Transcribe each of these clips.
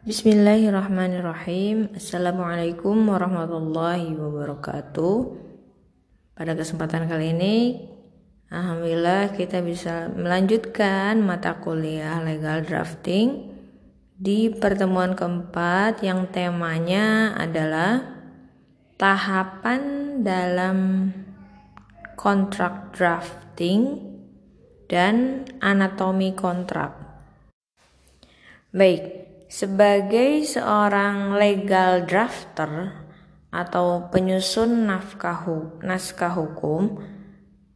Bismillahirrahmanirrahim. Assalamualaikum warahmatullahi wabarakatuh. Pada kesempatan kali ini Alhamdulillah kita bisa melanjutkan mata kuliah legal drafting Di pertemuan keempat yang temanya adalah Tahapan dalam kontrak drafting dan anatomi kontrak. Baik, sebagai seorang legal drafter atau penyusun naskah hukum,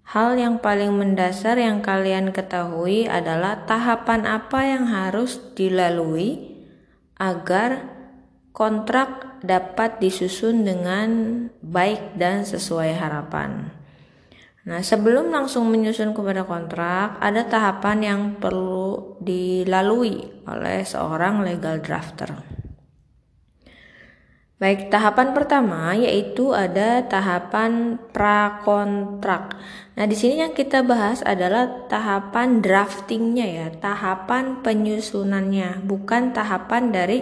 hal yang paling mendasar yang kalian ketahui adalah tahapan apa yang harus dilalui agar kontrak dapat disusun dengan baik dan sesuai harapan. Nah, sebelum langsung menyusun kepada kontrak, ada tahapan yang perlu dilalui oleh seorang legal drafter. Baik, tahapan pertama yaitu ada tahapan prakontrak. Nah, di sini yang kita bahas adalah tahapan draftingnya ya, tahapan penyusunannya, bukan tahapan dari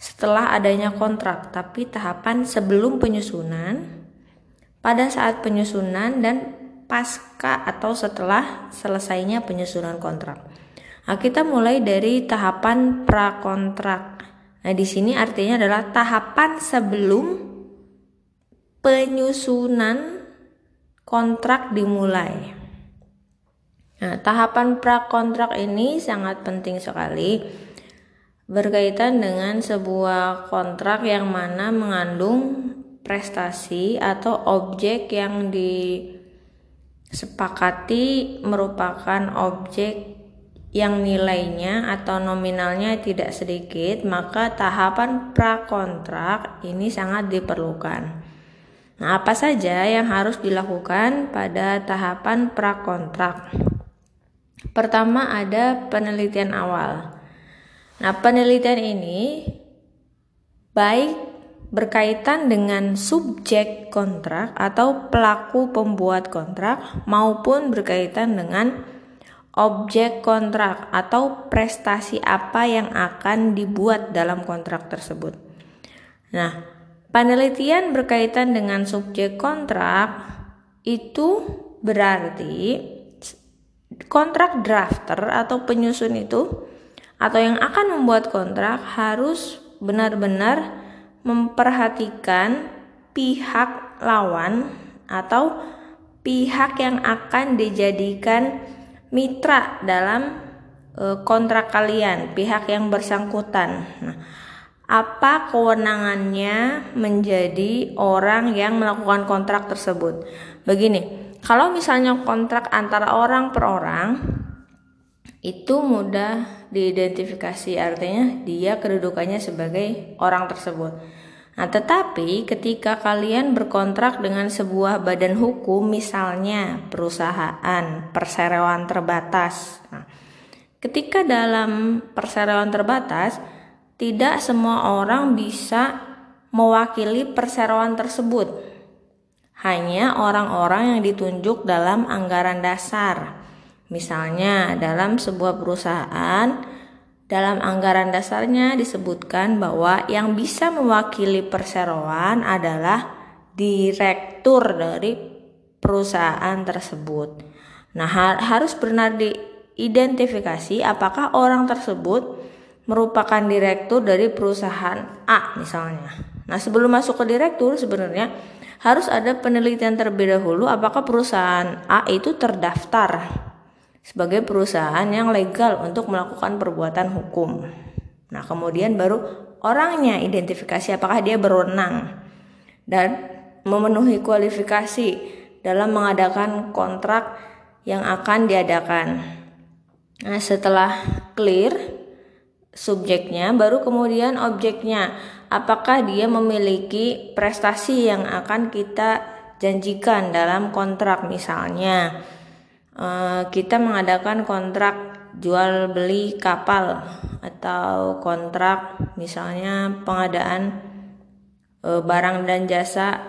setelah adanya kontrak, tapi tahapan sebelum penyusunan pada saat penyusunan dan pasca atau setelah selesainya penyusunan kontrak. Nah, kita mulai dari tahapan prakontrak. Nah, di sini artinya adalah tahapan sebelum penyusunan kontrak dimulai. Nah, tahapan prakontrak ini sangat penting sekali berkaitan dengan sebuah kontrak yang mana mengandung prestasi atau objek yang disepakati merupakan objek yang nilainya atau nominalnya tidak sedikit, maka tahapan prakontrak ini sangat diperlukan. Nah, apa saja yang harus dilakukan pada tahapan prakontrak? Pertama ada penelitian awal. Nah, penelitian ini baik berkaitan dengan subjek kontrak atau pelaku pembuat kontrak maupun berkaitan dengan objek kontrak atau prestasi apa yang akan dibuat dalam kontrak tersebut. Nah, penelitian berkaitan dengan subjek kontrak itu berarti kontrak drafter atau penyusun itu atau yang akan membuat kontrak harus benar-benar memperhatikan pihak lawan atau pihak yang akan dijadikan mitra dalam e, kontrak kalian, pihak yang bersangkutan. Nah, apa kewenangannya menjadi orang yang melakukan kontrak tersebut? Begini, kalau misalnya kontrak antara orang per orang itu mudah diidentifikasi artinya dia kedudukannya sebagai orang tersebut. Nah, tetapi ketika kalian berkontrak dengan sebuah badan hukum misalnya perusahaan perseroan terbatas. Nah, ketika dalam perseroan terbatas tidak semua orang bisa mewakili perseroan tersebut. Hanya orang-orang yang ditunjuk dalam anggaran dasar. Misalnya, dalam sebuah perusahaan, dalam anggaran dasarnya disebutkan bahwa yang bisa mewakili perseroan adalah direktur dari perusahaan tersebut. Nah, harus benar diidentifikasi apakah orang tersebut merupakan direktur dari perusahaan A misalnya. Nah, sebelum masuk ke direktur sebenarnya harus ada penelitian terlebih dahulu apakah perusahaan A itu terdaftar sebagai perusahaan yang legal untuk melakukan perbuatan hukum. Nah, kemudian baru orangnya identifikasi apakah dia berwenang dan memenuhi kualifikasi dalam mengadakan kontrak yang akan diadakan. Nah, setelah clear subjeknya, baru kemudian objeknya. Apakah dia memiliki prestasi yang akan kita janjikan dalam kontrak misalnya kita mengadakan kontrak jual beli kapal atau kontrak misalnya pengadaan uh, barang dan jasa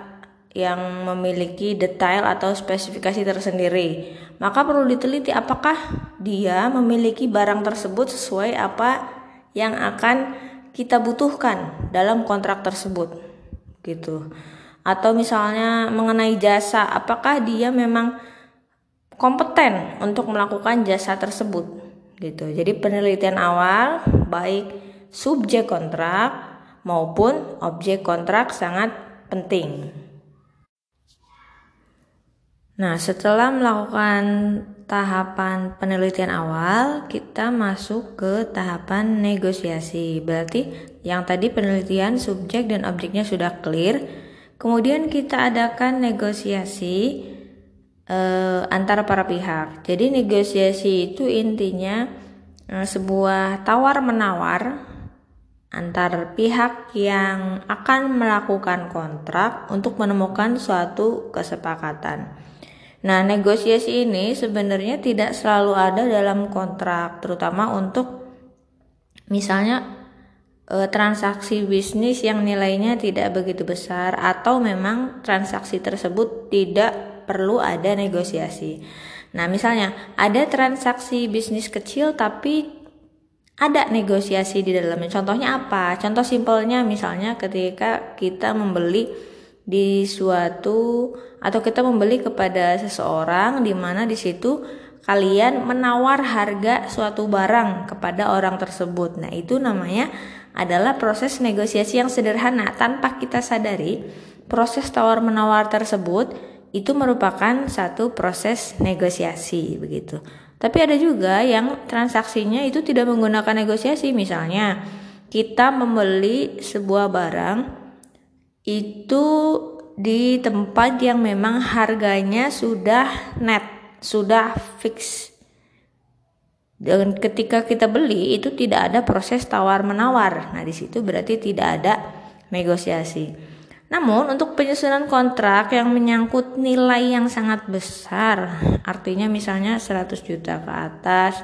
yang memiliki detail atau spesifikasi tersendiri. Maka perlu diteliti apakah dia memiliki barang tersebut sesuai apa yang akan kita butuhkan dalam kontrak tersebut gitu atau misalnya mengenai jasa apakah dia memang kompeten untuk melakukan jasa tersebut gitu. Jadi penelitian awal baik subjek kontrak maupun objek kontrak sangat penting. Nah, setelah melakukan tahapan penelitian awal, kita masuk ke tahapan negosiasi. Berarti yang tadi penelitian subjek dan objeknya sudah clear, kemudian kita adakan negosiasi eh, antara para pihak. Jadi negosiasi itu intinya eh, sebuah tawar-menawar antar pihak yang akan melakukan kontrak untuk menemukan suatu kesepakatan. Nah, negosiasi ini sebenarnya tidak selalu ada dalam kontrak, terutama untuk misalnya e, transaksi bisnis yang nilainya tidak begitu besar atau memang transaksi tersebut tidak perlu ada negosiasi. Nah, misalnya ada transaksi bisnis kecil tapi ada negosiasi di dalamnya. Contohnya apa? Contoh simpelnya misalnya ketika kita membeli di suatu atau kita membeli kepada seseorang di mana di situ kalian menawar harga suatu barang kepada orang tersebut. Nah, itu namanya adalah proses negosiasi yang sederhana tanpa kita sadari. Proses tawar-menawar tersebut itu merupakan satu proses negosiasi begitu. Tapi ada juga yang transaksinya itu tidak menggunakan negosiasi. Misalnya, kita membeli sebuah barang itu di tempat yang memang harganya sudah net, sudah fix. Dan ketika kita beli itu tidak ada proses tawar menawar. Nah, di situ berarti tidak ada negosiasi. Namun untuk penyusunan kontrak yang menyangkut nilai yang sangat besar, artinya misalnya 100 juta ke atas,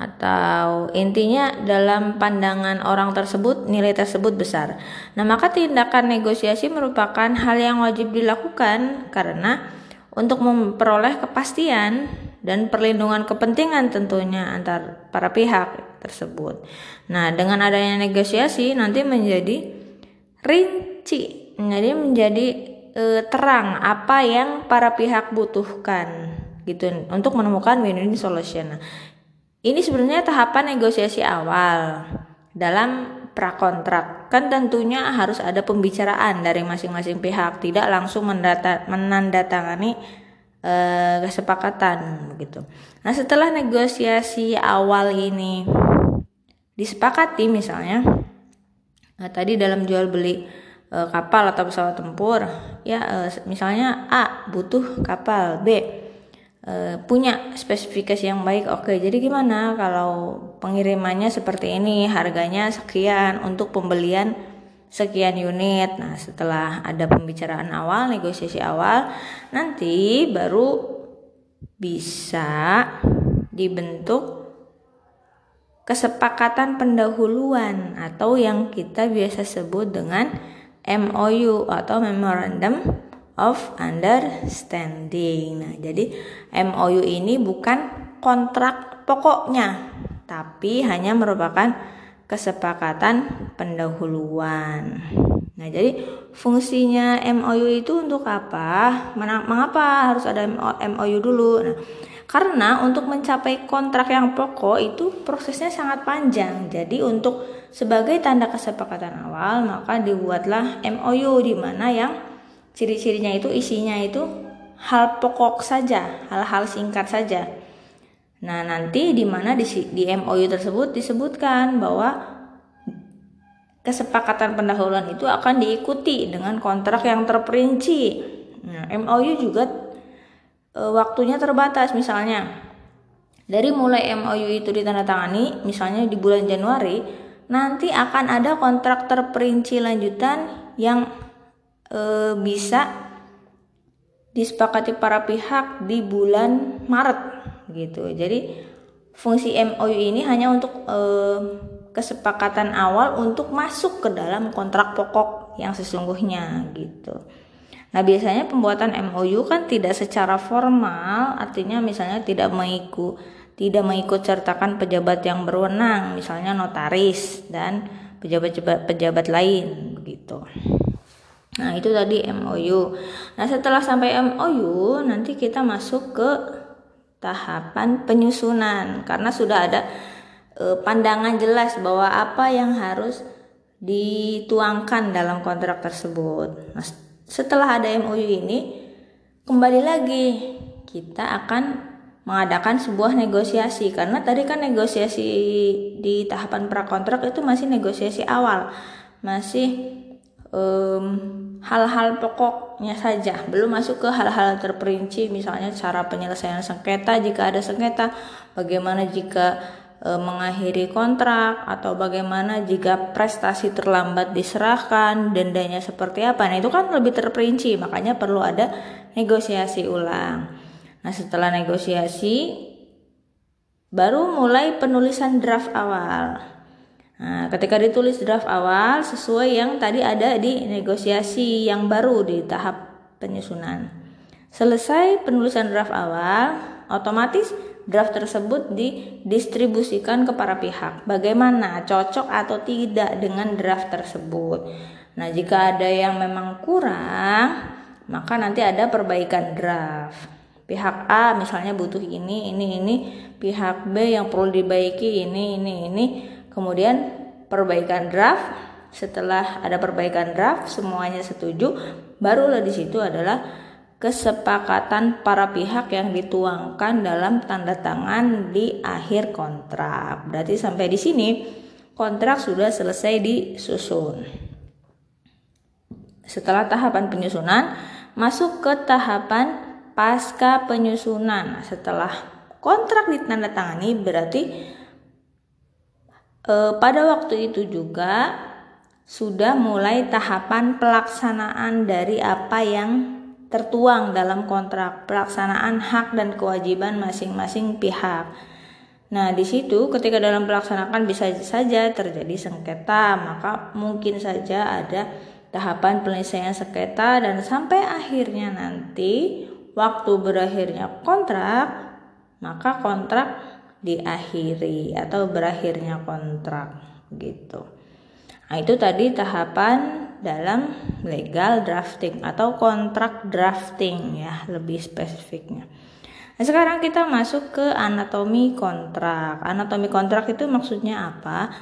atau intinya dalam pandangan orang tersebut nilai tersebut besar. Nah, maka tindakan negosiasi merupakan hal yang wajib dilakukan karena untuk memperoleh kepastian dan perlindungan kepentingan tentunya antar para pihak tersebut. Nah, dengan adanya negosiasi nanti menjadi rinci, jadi menjadi e, terang apa yang para pihak butuhkan gitu untuk menemukan win-win solution. Ini sebenarnya tahapan negosiasi awal dalam prakontrak. Kan tentunya harus ada pembicaraan dari masing-masing pihak, tidak langsung mendata, menandatangani eh, kesepakatan begitu. Nah, setelah negosiasi awal ini disepakati misalnya nah, tadi dalam jual beli eh, kapal atau pesawat tempur, ya eh, misalnya A butuh kapal, B Eh, punya spesifikasi yang baik oke. Jadi gimana kalau pengirimannya seperti ini harganya sekian untuk pembelian sekian unit? Nah setelah ada pembicaraan awal negosiasi awal nanti baru bisa dibentuk kesepakatan pendahuluan atau yang kita biasa sebut dengan MOU atau Memorandum of Understanding. Nah, jadi MOU ini bukan kontrak pokoknya, tapi hanya merupakan kesepakatan pendahuluan. Nah, jadi fungsinya MOU itu untuk apa? Mengapa harus ada MOU dulu? Nah, karena untuk mencapai kontrak yang pokok itu prosesnya sangat panjang. Jadi untuk sebagai tanda kesepakatan awal, maka dibuatlah MOU di mana yang Ciri-cirinya itu isinya itu hal pokok saja, hal-hal singkat saja. Nah, nanti di mana di, di MOU tersebut disebutkan bahwa kesepakatan pendahuluan itu akan diikuti dengan kontrak yang terperinci. Nah, MOU juga e, waktunya terbatas misalnya. Dari mulai MOU itu ditandatangani, misalnya di bulan Januari, nanti akan ada kontrak terperinci lanjutan yang e, bisa disepakati para pihak di bulan Maret gitu. Jadi fungsi MOU ini hanya untuk e, kesepakatan awal untuk masuk ke dalam kontrak pokok yang sesungguhnya gitu. Nah, biasanya pembuatan MOU kan tidak secara formal, artinya misalnya tidak mengikuti tidak mengikut sertakan pejabat yang berwenang, misalnya notaris dan pejabat-pejabat lain begitu. Nah, itu tadi MOU. Nah, setelah sampai MOU, nanti kita masuk ke tahapan penyusunan karena sudah ada e, pandangan jelas bahwa apa yang harus dituangkan dalam kontrak tersebut. Nah, setelah ada MOU ini, kembali lagi kita akan mengadakan sebuah negosiasi. Karena tadi kan negosiasi di tahapan prakontrak itu masih negosiasi awal. Masih hal-hal um, pokoknya saja. Belum masuk ke hal-hal terperinci misalnya cara penyelesaian sengketa jika ada sengketa bagaimana jika e, mengakhiri kontrak atau bagaimana jika prestasi terlambat diserahkan dendanya seperti apa nah itu kan lebih terperinci makanya perlu ada negosiasi ulang Nah, setelah negosiasi baru mulai penulisan draft awal. Nah, ketika ditulis draft awal sesuai yang tadi ada di negosiasi yang baru di tahap penyusunan. Selesai penulisan draft awal, otomatis draft tersebut didistribusikan ke para pihak. Bagaimana? Cocok atau tidak dengan draft tersebut. Nah, jika ada yang memang kurang, maka nanti ada perbaikan draft. Pihak A misalnya butuh ini ini ini. Pihak B yang perlu dibaiki ini ini ini. Kemudian perbaikan draft. Setelah ada perbaikan draft semuanya setuju barulah di situ adalah kesepakatan para pihak yang dituangkan dalam tanda tangan di akhir kontrak berarti sampai di sini kontrak sudah selesai disusun setelah tahapan penyusunan masuk ke tahapan pasca penyusunan. Setelah kontrak ditandatangani berarti e, pada waktu itu juga sudah mulai tahapan pelaksanaan dari apa yang tertuang dalam kontrak pelaksanaan hak dan kewajiban masing-masing pihak. Nah, di situ ketika dalam pelaksanaan bisa saja terjadi sengketa, maka mungkin saja ada tahapan penyelesaian sengketa dan sampai akhirnya nanti waktu berakhirnya kontrak, maka kontrak diakhiri atau berakhirnya kontrak gitu. Nah, itu tadi tahapan dalam legal drafting atau kontrak drafting ya, lebih spesifiknya. Nah, sekarang kita masuk ke anatomi kontrak. Anatomi kontrak itu maksudnya apa?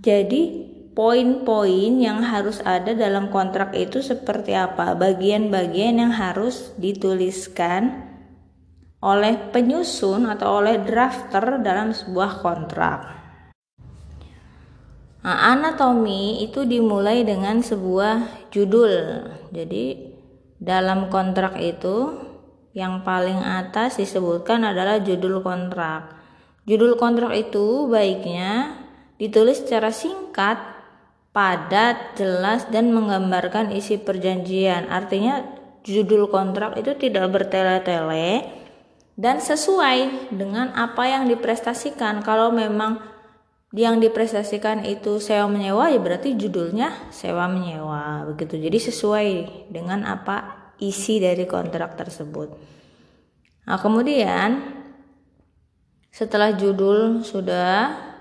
Jadi poin-poin yang harus ada dalam kontrak itu seperti apa, bagian-bagian yang harus dituliskan oleh penyusun atau oleh drafter dalam sebuah kontrak. Nah, anatomi itu dimulai dengan sebuah judul. Jadi dalam kontrak itu yang paling atas disebutkan adalah judul kontrak. Judul kontrak itu baiknya ditulis secara singkat padat, jelas dan menggambarkan isi perjanjian. Artinya judul kontrak itu tidak bertele-tele dan sesuai dengan apa yang diprestasikan. Kalau memang yang diprestasikan itu sewa menyewa ya berarti judulnya sewa menyewa begitu. Jadi sesuai dengan apa isi dari kontrak tersebut. Nah, kemudian setelah judul sudah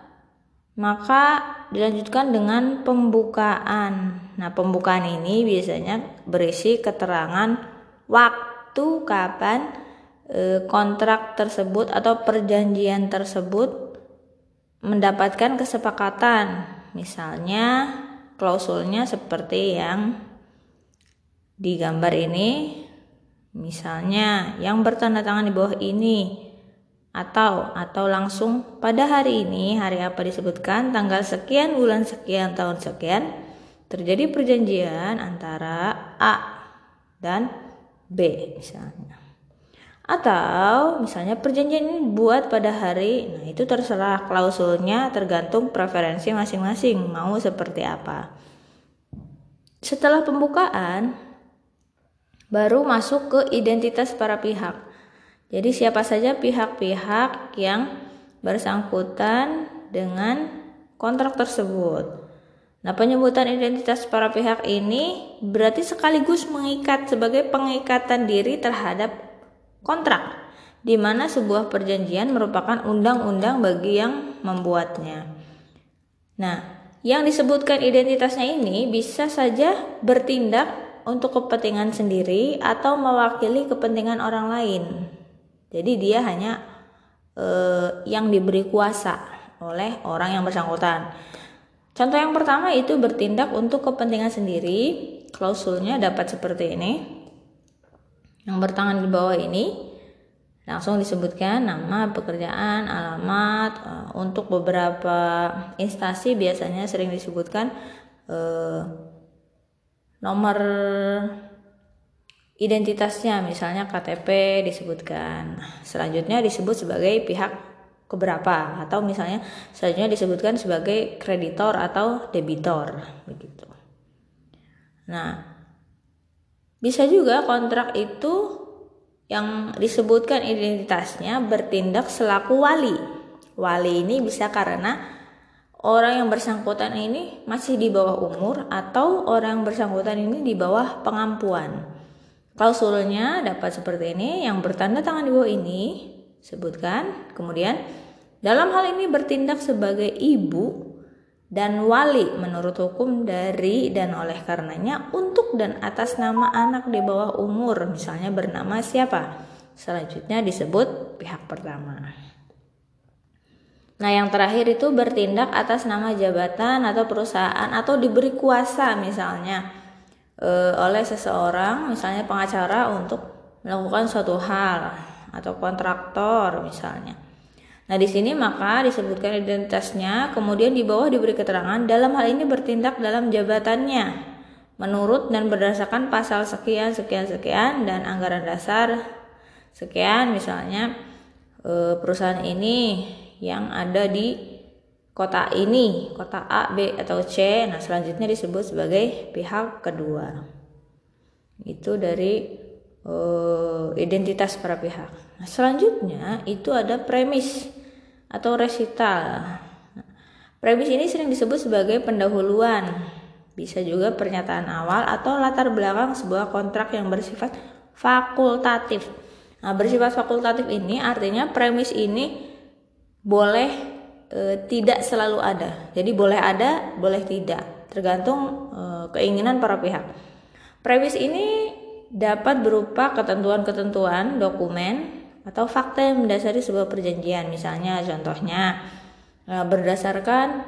maka dilanjutkan dengan pembukaan. Nah, pembukaan ini biasanya berisi keterangan waktu kapan e, kontrak tersebut atau perjanjian tersebut mendapatkan kesepakatan. Misalnya klausulnya seperti yang digambar ini. Misalnya yang bertanda tangan di bawah ini atau atau langsung pada hari ini hari apa disebutkan tanggal sekian bulan sekian tahun sekian terjadi perjanjian antara A dan B misalnya atau misalnya perjanjian ini buat pada hari nah itu terserah klausulnya tergantung preferensi masing-masing mau seperti apa setelah pembukaan baru masuk ke identitas para pihak jadi siapa saja pihak-pihak yang bersangkutan dengan kontrak tersebut. Nah, penyebutan identitas para pihak ini berarti sekaligus mengikat sebagai pengikatan diri terhadap kontrak. di mana sebuah perjanjian merupakan undang-undang bagi yang membuatnya. Nah, yang disebutkan identitasnya ini bisa saja bertindak untuk kepentingan sendiri atau mewakili kepentingan orang lain. Jadi dia hanya eh, yang diberi kuasa oleh orang yang bersangkutan. Contoh yang pertama itu bertindak untuk kepentingan sendiri. Klausulnya dapat seperti ini. Yang bertangan di bawah ini langsung disebutkan nama, pekerjaan, alamat. Uh, untuk beberapa instansi biasanya sering disebutkan uh, nomor identitasnya, misalnya KTP disebutkan. Selanjutnya disebut sebagai pihak keberapa atau misalnya selanjutnya disebutkan sebagai kreditor atau debitor begitu. Nah, bisa juga kontrak itu yang disebutkan identitasnya bertindak selaku wali. Wali ini bisa karena orang yang bersangkutan ini masih di bawah umur atau orang yang bersangkutan ini di bawah pengampuan. Klausulnya dapat seperti ini, yang bertanda tangan di bawah ini sebutkan. Kemudian dalam hal ini bertindak sebagai ibu dan wali menurut hukum dari dan oleh karenanya untuk dan atas nama anak di bawah umur misalnya bernama siapa? Selanjutnya disebut pihak pertama. Nah yang terakhir itu bertindak atas nama jabatan atau perusahaan atau diberi kuasa misalnya e, oleh seseorang misalnya pengacara untuk melakukan suatu hal atau kontraktor misalnya Nah, di sini maka disebutkan identitasnya, kemudian di bawah diberi keterangan dalam hal ini bertindak dalam jabatannya menurut dan berdasarkan pasal sekian sekian sekian dan anggaran dasar sekian misalnya eh, perusahaan ini yang ada di kota ini, kota A, B atau C. Nah, selanjutnya disebut sebagai pihak kedua. Itu dari uh, identitas para pihak. Nah, selanjutnya itu ada premis atau resital. Premis ini sering disebut sebagai pendahuluan. Bisa juga pernyataan awal atau latar belakang sebuah kontrak yang bersifat fakultatif. Nah, bersifat fakultatif ini artinya premis ini boleh e, tidak selalu ada. Jadi boleh ada, boleh tidak, tergantung e, keinginan para pihak. Premis ini dapat berupa ketentuan-ketentuan dokumen atau fakta yang mendasari sebuah perjanjian misalnya contohnya eh, berdasarkan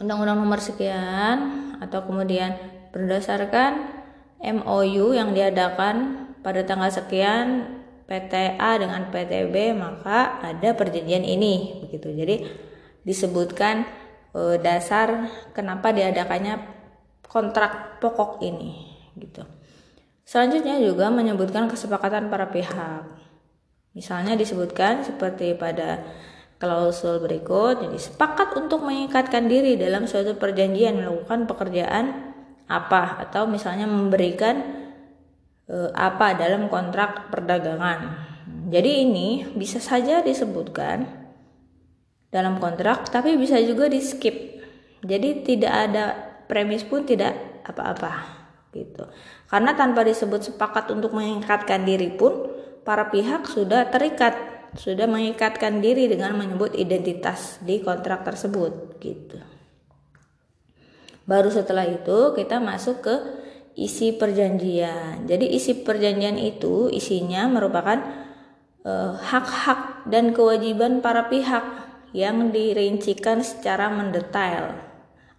undang-undang nomor sekian atau kemudian berdasarkan MOU yang diadakan pada tanggal sekian PTA dengan PTB maka ada perjanjian ini begitu. Jadi disebutkan e, dasar kenapa diadakannya kontrak pokok ini gitu. Selanjutnya juga menyebutkan kesepakatan para pihak Misalnya disebutkan seperti pada klausul berikut, jadi sepakat untuk mengikatkan diri dalam suatu perjanjian melakukan pekerjaan apa atau misalnya memberikan e, apa dalam kontrak perdagangan. Jadi ini bisa saja disebutkan dalam kontrak tapi bisa juga di skip. Jadi tidak ada premis pun tidak apa-apa gitu. Karena tanpa disebut sepakat untuk mengikatkan diri pun para pihak sudah terikat, sudah mengikatkan diri dengan menyebut identitas di kontrak tersebut gitu. Baru setelah itu kita masuk ke isi perjanjian. Jadi isi perjanjian itu isinya merupakan eh, hak-hak uh, dan kewajiban para pihak yang dirincikan secara mendetail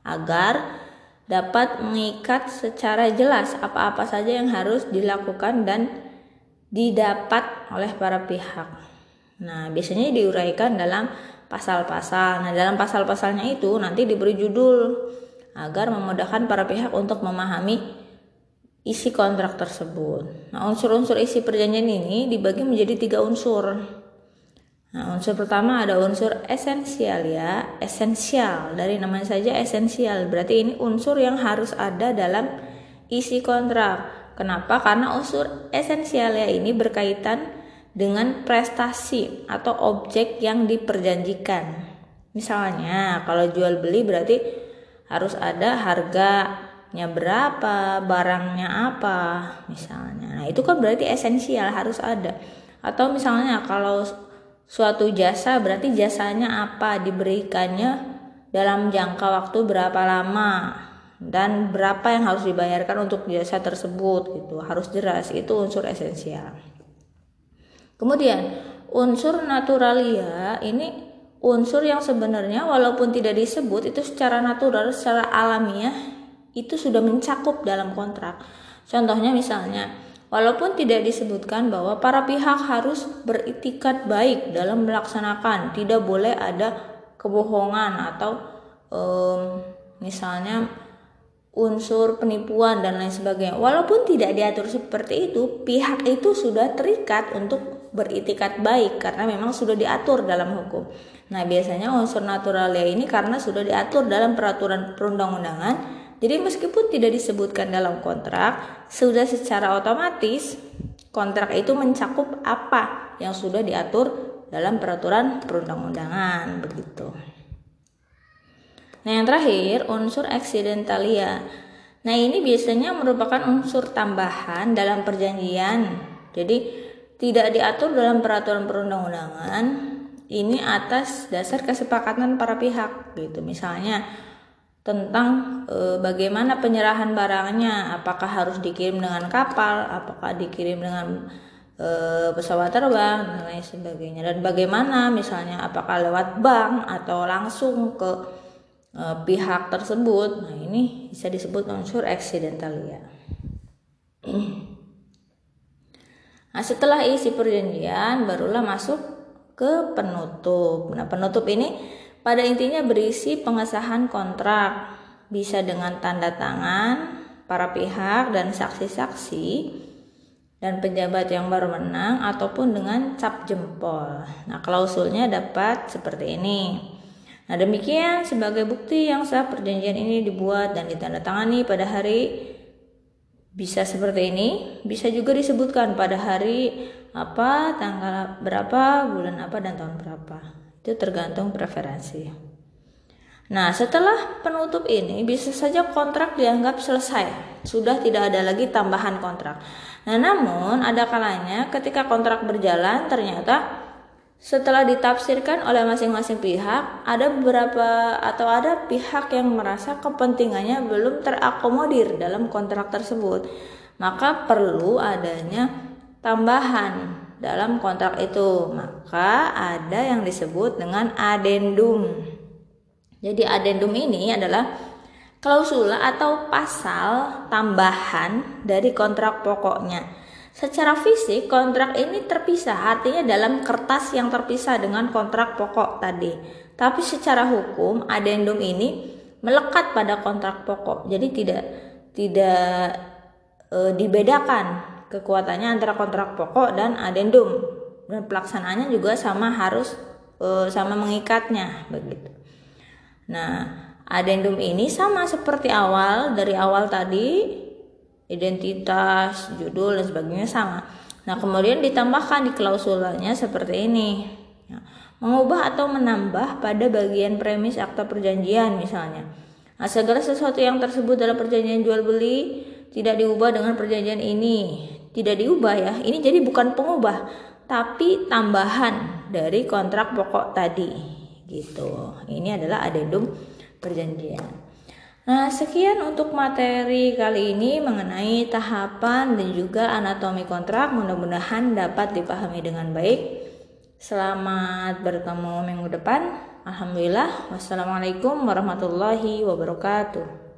agar dapat mengikat secara jelas apa-apa saja yang harus dilakukan dan didapat oleh para pihak. Nah, biasanya diuraikan dalam pasal-pasal. Nah, dalam pasal-pasalnya itu nanti diberi judul agar memudahkan para pihak untuk memahami isi kontrak tersebut. Nah, unsur-unsur isi perjanjian ini dibagi menjadi tiga unsur. Nah, unsur pertama ada unsur esensial ya, esensial dari namanya saja esensial. Berarti ini unsur yang harus ada dalam isi kontrak. Kenapa? Karena unsur esensialnya ini berkaitan dengan prestasi atau objek yang diperjanjikan. Misalnya, kalau jual beli berarti harus ada harganya berapa, barangnya apa, misalnya. Nah, itu kan berarti esensial harus ada. atau misalnya kalau suatu jasa berarti jasanya apa diberikannya dalam jangka waktu berapa lama dan berapa yang harus dibayarkan untuk jasa tersebut gitu. Harus jelas itu unsur esensial. Kemudian unsur naturalia ini unsur yang sebenarnya walaupun tidak disebut itu secara natural secara alamiah itu sudah mencakup dalam kontrak. Contohnya misalnya walaupun tidak disebutkan bahwa para pihak harus beritikat baik dalam melaksanakan tidak boleh ada kebohongan atau um, misalnya unsur penipuan dan lain sebagainya. Walaupun tidak diatur seperti itu, pihak itu sudah terikat untuk beritikat baik karena memang sudah diatur dalam hukum. Nah, biasanya unsur naturalia ini karena sudah diatur dalam peraturan perundang-undangan, jadi meskipun tidak disebutkan dalam kontrak, sudah secara otomatis kontrak itu mencakup apa yang sudah diatur dalam peraturan perundang-undangan begitu. Nah, yang terakhir, unsur accidentalia. Nah, ini biasanya merupakan unsur tambahan dalam perjanjian. Jadi, tidak diatur dalam peraturan perundang-undangan. Ini atas dasar kesepakatan para pihak gitu. Misalnya tentang e, bagaimana penyerahan barangnya, apakah harus dikirim dengan kapal, apakah dikirim dengan e, pesawat terbang dan lain sebagainya. Dan bagaimana misalnya apakah lewat bank atau langsung ke uh, pihak tersebut. Nah, ini bisa disebut unsur accidentalia. Nah, setelah isi perjanjian barulah masuk ke penutup. Nah, penutup ini pada intinya berisi pengesahan kontrak bisa dengan tanda tangan para pihak dan saksi-saksi dan pejabat yang baru menang ataupun dengan cap jempol. Nah, klausulnya dapat seperti ini. Nah, demikian sebagai bukti yang sah perjanjian ini dibuat dan ditandatangani pada hari bisa seperti ini, bisa juga disebutkan pada hari apa, tanggal berapa, bulan apa dan tahun berapa. Itu tergantung preferensi. Nah, setelah penutup ini bisa saja kontrak dianggap selesai. Sudah tidak ada lagi tambahan kontrak. Nah, namun ada kalanya ketika kontrak berjalan ternyata setelah ditafsirkan oleh masing-masing pihak, ada beberapa atau ada pihak yang merasa kepentingannya belum terakomodir dalam kontrak tersebut. Maka perlu adanya tambahan dalam kontrak itu. Maka ada yang disebut dengan adendum. Jadi adendum ini adalah klausula atau pasal tambahan dari kontrak pokoknya Secara fisik kontrak ini terpisah, artinya dalam kertas yang terpisah dengan kontrak pokok tadi. Tapi secara hukum adendum ini melekat pada kontrak pokok. Jadi tidak tidak e, dibedakan kekuatannya antara kontrak pokok dan adendum. Dan pelaksanaannya juga sama harus e, sama mengikatnya begitu. Nah, adendum ini sama seperti awal dari awal tadi identitas, judul dan sebagainya sama. Nah, kemudian ditambahkan di klausulanya seperti ini. Ya, mengubah atau menambah pada bagian premis akta perjanjian misalnya. Nah, segala sesuatu yang tersebut dalam perjanjian jual beli tidak diubah dengan perjanjian ini. Tidak diubah ya. Ini jadi bukan pengubah, tapi tambahan dari kontrak pokok tadi. Gitu. Ini adalah adendum perjanjian. Nah, sekian untuk materi kali ini mengenai tahapan dan juga anatomi kontrak. Mudah-mudahan dapat dipahami dengan baik. Selamat bertemu minggu depan. Alhamdulillah. Wassalamualaikum warahmatullahi wabarakatuh.